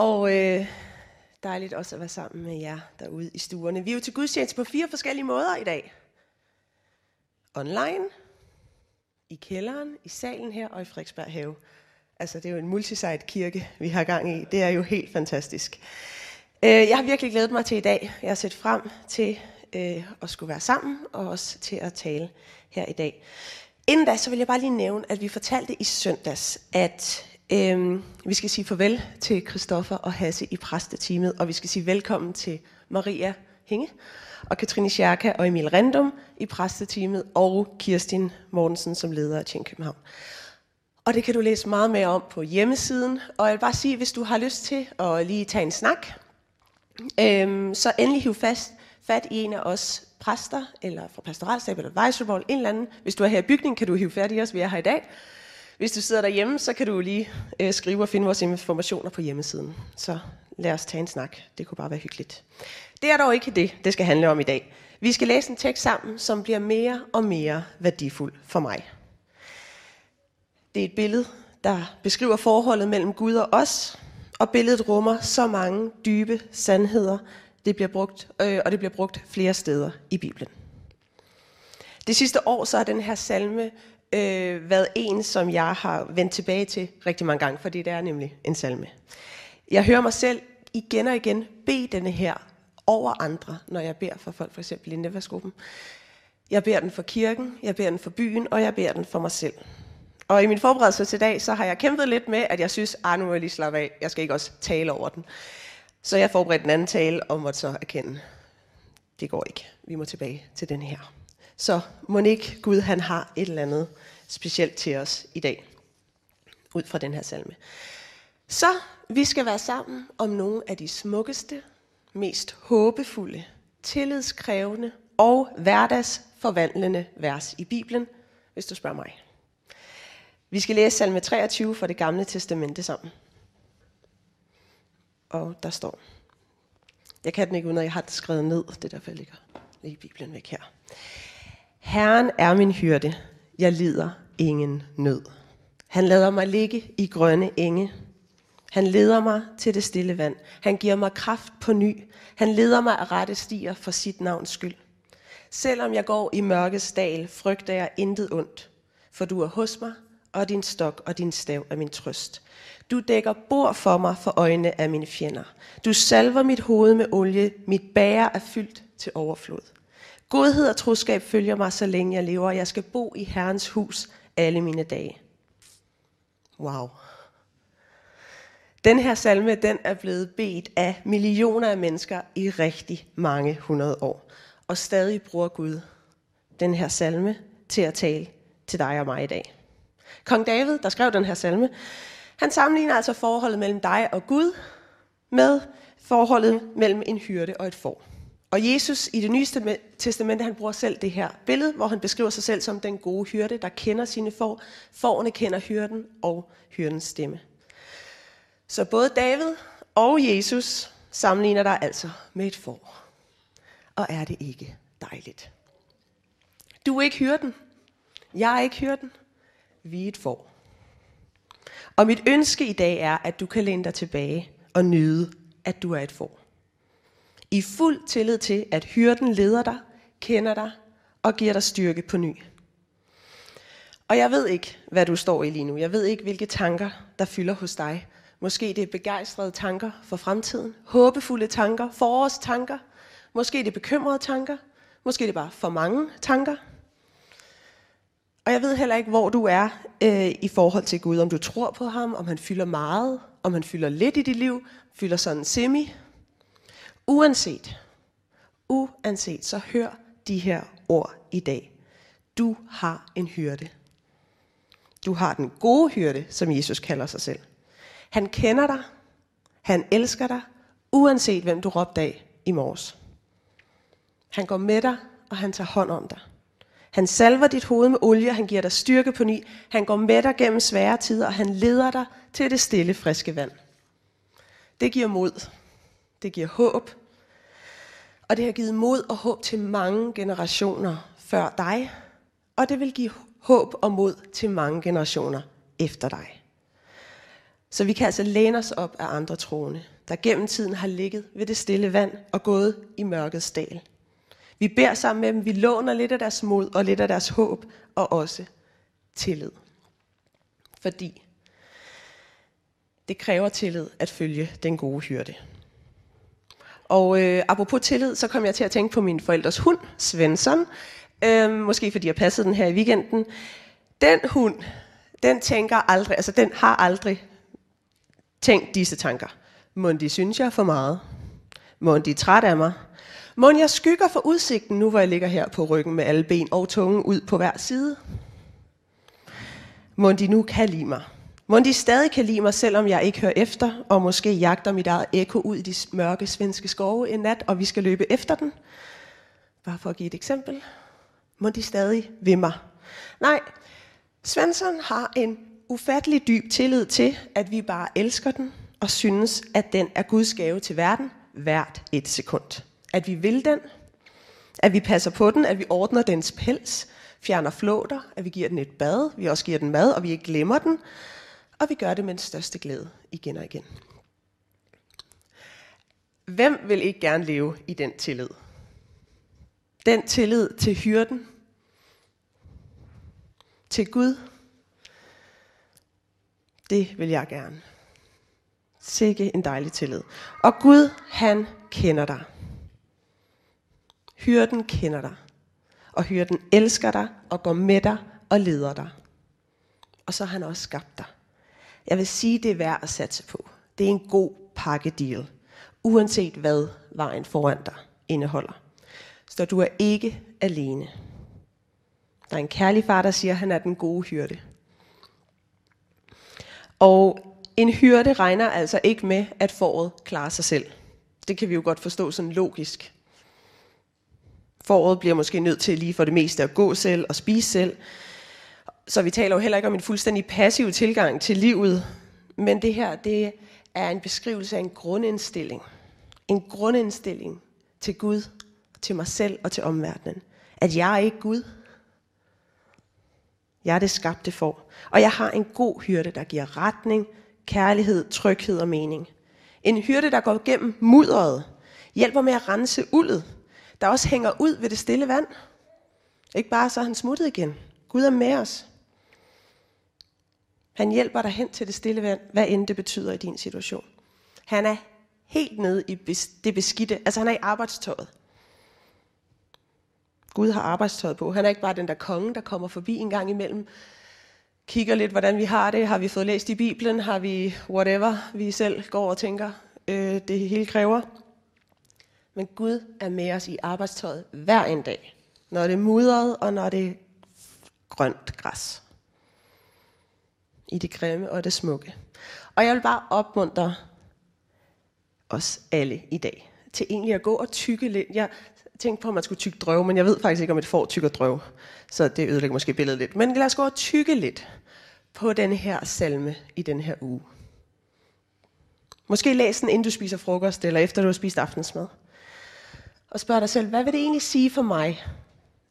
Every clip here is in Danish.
Og øh, dejligt også at være sammen med jer derude i stuerne. Vi er jo til gudstjeneste på fire forskellige måder i dag. Online, i kælderen, i salen her og i Frederiksberg Have. Altså det er jo en multisite kirke, vi har gang i. Det er jo helt fantastisk. Øh, jeg har virkelig glædet mig til i dag. Jeg har set frem til øh, at skulle være sammen og også til at tale her i dag. Inden da, så vil jeg bare lige nævne, at vi fortalte i søndags, at øhm, vi skal sige farvel til Christoffer og Hasse i præsteteamet, og vi skal sige velkommen til Maria Hinge og Katrine Scherka og Emil Rendum i præsteteamet, og Kirstin Mortensen som leder af Tjen København. Og det kan du læse meget mere om på hjemmesiden. Og jeg vil bare sige, hvis du har lyst til at lige tage en snak, øhm, så endelig hiv fast, fat i en af os præster, eller fra pastoralstab, eller advisory en eller anden. Hvis du er her i bygningen, kan du hive fat i os, vi er her i dag. Hvis du sidder derhjemme, så kan du lige øh, skrive og finde vores informationer på hjemmesiden. Så lad os tage en snak. Det kunne bare være hyggeligt. Det er dog ikke det, det skal handle om i dag. Vi skal læse en tekst sammen, som bliver mere og mere værdifuld for mig. Det er et billede, der beskriver forholdet mellem Gud og os, og billedet rummer så mange dybe sandheder, det bliver brugt, øh, og det bliver brugt flere steder i Bibelen. Det sidste år så er den her salme øh, været en, som jeg har vendt tilbage til rigtig mange gange, fordi det er nemlig en salme. Jeg hører mig selv igen og igen bede denne her over andre, når jeg beder for folk, for eksempel i netværksgruppen. Jeg beder den for kirken, jeg beder den for byen, og jeg beder den for mig selv. Og i min forberedelse til i dag, så har jeg kæmpet lidt med, at jeg synes, at nu må jeg lige slappe af, jeg skal ikke også tale over den. Så jeg forberedte en anden tale og måtte så erkende, det går ikke. Vi må tilbage til den her. Så må ikke Gud han har et eller andet specielt til os i dag, ud fra den her salme. Så vi skal være sammen om nogle af de smukkeste, mest håbefulde, tillidskrævende og hverdagsforvandlende vers i Bibelen, hvis du spørger mig. Vi skal læse salme 23 fra det gamle testamente sammen og der står, jeg kan den ikke uden at jeg har det skrevet ned, det der derfor jeg ligger i Bibelen væk her. Herren er min hyrde, jeg lider ingen nød. Han lader mig ligge i grønne enge. Han leder mig til det stille vand. Han giver mig kraft på ny. Han leder mig af rette stier for sit navns skyld. Selvom jeg går i mørkets dal, frygter jeg intet ondt, for du er hos mig, og din stok og din stav er min trøst. Du dækker bord for mig for øjnene af mine fjender. Du salver mit hoved med olie. Mit bære er fyldt til overflod. Godhed og troskab følger mig, så længe jeg lever. Jeg skal bo i Herrens hus alle mine dage. Wow. Den her salme, den er blevet bedt af millioner af mennesker i rigtig mange hundrede år. Og stadig bruger Gud den her salme til at tale til dig og mig i dag. Kong David, der skrev den her salme, han sammenligner altså forholdet mellem dig og Gud med forholdet mellem en hyrde og et får. Og Jesus i det nye testamente, han bruger selv det her billede, hvor han beskriver sig selv som den gode hyrde, der kender sine får. Fårene kender hyrden og hyrdens stemme. Så både David og Jesus sammenligner dig altså med et får. Og er det ikke dejligt? Du er ikke hyrden. Jeg er ikke hyrden. Vi er et får. Og mit ønske i dag er, at du kan læne dig tilbage og nyde, at du er et får. I fuld tillid til, at hyrden leder dig, kender dig og giver dig styrke på ny. Og jeg ved ikke, hvad du står i lige nu. Jeg ved ikke, hvilke tanker, der fylder hos dig. Måske det er begejstrede tanker for fremtiden, håbefulde tanker, forårstanker. Måske det er bekymrede tanker. Måske det er bare for mange tanker. Og jeg ved heller ikke, hvor du er øh, i forhold til Gud. Om du tror på ham, om han fylder meget, om han fylder lidt i dit liv, fylder sådan semi. Uanset, uanset, så hør de her ord i dag. Du har en hyrde. Du har den gode hyrde, som Jesus kalder sig selv. Han kender dig, Han elsker dig, uanset hvem du råbte af i morges. Han går med dig, og han tager hånd om dig. Han salver dit hoved med olie, han giver dig styrke på ny. Han går med dig gennem svære tider, og han leder dig til det stille, friske vand. Det giver mod. Det giver håb. Og det har givet mod og håb til mange generationer før dig. Og det vil give håb og mod til mange generationer efter dig. Så vi kan altså læne os op af andre troende, der gennem tiden har ligget ved det stille vand og gået i mørkets dal. Vi beder sammen med dem, vi låner lidt af deres mod og lidt af deres håb og også tillid. Fordi det kræver tillid at følge den gode hyrde. Og øh, apropos tillid, så kom jeg til at tænke på min forældres hund, Svensson. Øh, måske fordi jeg passede den her i weekenden. Den hund, den tænker aldrig, altså den har aldrig tænkt disse tanker. Må de synes, jeg er for meget? Må de er træt af mig? Må jeg skygger for udsigten, nu hvor jeg ligger her på ryggen med alle ben og tungen ud på hver side? Må de nu kan lide mig? Må de stadig kan lide mig, selvom jeg ikke hører efter, og måske jagter mit eget ekko ud i de mørke svenske skove en nat, og vi skal løbe efter den? Bare for at give et eksempel. Må de stadig ved mig? Nej, Svensson har en ufattelig dyb tillid til, at vi bare elsker den, og synes, at den er Guds gave til verden hvert et sekund. At vi vil den, at vi passer på den, at vi ordner dens pels, fjerner flåter, at vi giver den et bad, vi også giver den mad, og vi ikke glemmer den, og vi gør det med den største glæde igen og igen. Hvem vil ikke gerne leve i den tillid? Den tillid til hyrden, til Gud, det vil jeg gerne. Sikke en dejlig tillid. Og Gud, han kender dig. Hyrden kender dig. Og hyrden elsker dig og går med dig og leder dig. Og så har han også skabt dig. Jeg vil sige, det er værd at satse på. Det er en god pakkedeal. Uanset hvad vejen foran dig indeholder. Så du er ikke alene. Der er en kærlig far, der siger, at han er den gode hyrde. Og en hyrde regner altså ikke med, at foråret klarer sig selv. Det kan vi jo godt forstå sådan logisk. Foråret bliver måske nødt til lige for det meste at gå selv og spise selv. Så vi taler jo heller ikke om en fuldstændig passiv tilgang til livet. Men det her, det er en beskrivelse af en grundindstilling. En grundindstilling til Gud, til mig selv og til omverdenen. At jeg er ikke Gud. Jeg er det skabte for. Og jeg har en god hyrde, der giver retning, kærlighed, tryghed og mening. En hyrde, der går gennem mudderet, hjælper med at rense uldet, der også hænger ud ved det stille vand. Ikke bare så er han smuttet igen. Gud er med os. Han hjælper dig hen til det stille vand, hvad end det betyder i din situation. Han er helt nede i det beskidte, altså han er i arbejdstøjet. Gud har arbejdstøjet på. Han er ikke bare den der konge, der kommer forbi en gang imellem, kigger lidt, hvordan vi har det. Har vi fået læst i Bibelen? Har vi whatever, vi selv går og tænker, øh, det hele kræver? Men Gud er med os i arbejdstøjet hver en dag. Når det er mudret, og når det er grønt græs. I det grimme og det smukke. Og jeg vil bare opmuntre os alle i dag til egentlig at gå og tykke lidt. Jeg tænkte på, at man skulle tykke drøv, men jeg ved faktisk ikke, om et får tykker drøv. Så det ødelægger måske billedet lidt. Men lad os gå og tykke lidt på den her salme i den her uge. Måske læs den, inden du spiser frokost, eller efter du har spist aftensmad. Og spørg dig selv, hvad vil det egentlig sige for mig,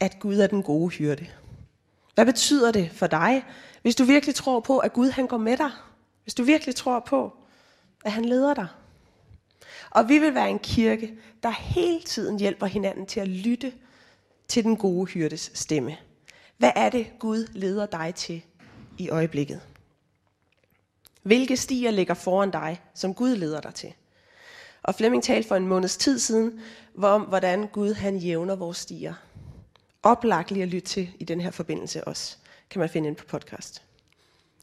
at Gud er den gode hyrde? Hvad betyder det for dig, hvis du virkelig tror på, at Gud han går med dig? Hvis du virkelig tror på, at han leder dig? Og vi vil være en kirke, der hele tiden hjælper hinanden til at lytte til den gode hyrdes stemme. Hvad er det, Gud leder dig til i øjeblikket? Hvilke stier ligger foran dig, som Gud leder dig til? Og Flemming talte for en måneds tid siden om, hvordan Gud han jævner vores stier. Oplagt lige at lytte til i den her forbindelse også. Kan man finde ind på podcast.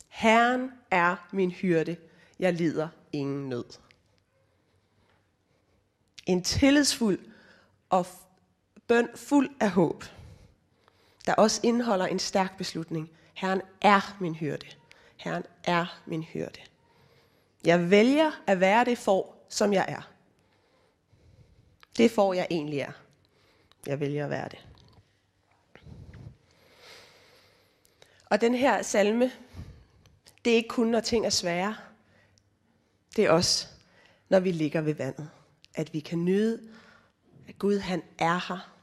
Herren er min hyrde. Jeg lider ingen nød. En tillidsfuld og bøn fuld af håb, der også indeholder en stærk beslutning. Herren er min hyrde. Herren er min hyrde. Jeg vælger at være det for, som jeg er. Det får jeg egentlig er. Jeg vælger at være det. Og den her salme, det er ikke kun, når ting er svære. Det er også, når vi ligger ved vandet. At vi kan nyde, at Gud han er her.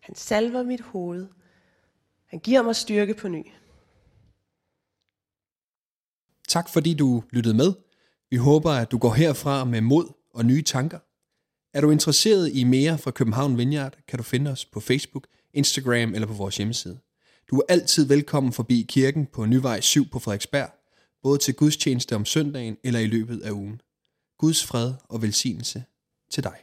Han salver mit hoved. Han giver mig styrke på ny. Tak fordi du lyttede med. Vi håber, at du går herfra med mod og nye tanker. Er du interesseret i mere fra København Vineyard, kan du finde os på Facebook, Instagram eller på vores hjemmeside. Du er altid velkommen forbi kirken på Nyvej 7 på Frederiksberg, både til gudstjeneste om søndagen eller i løbet af ugen. Guds fred og velsignelse til dig.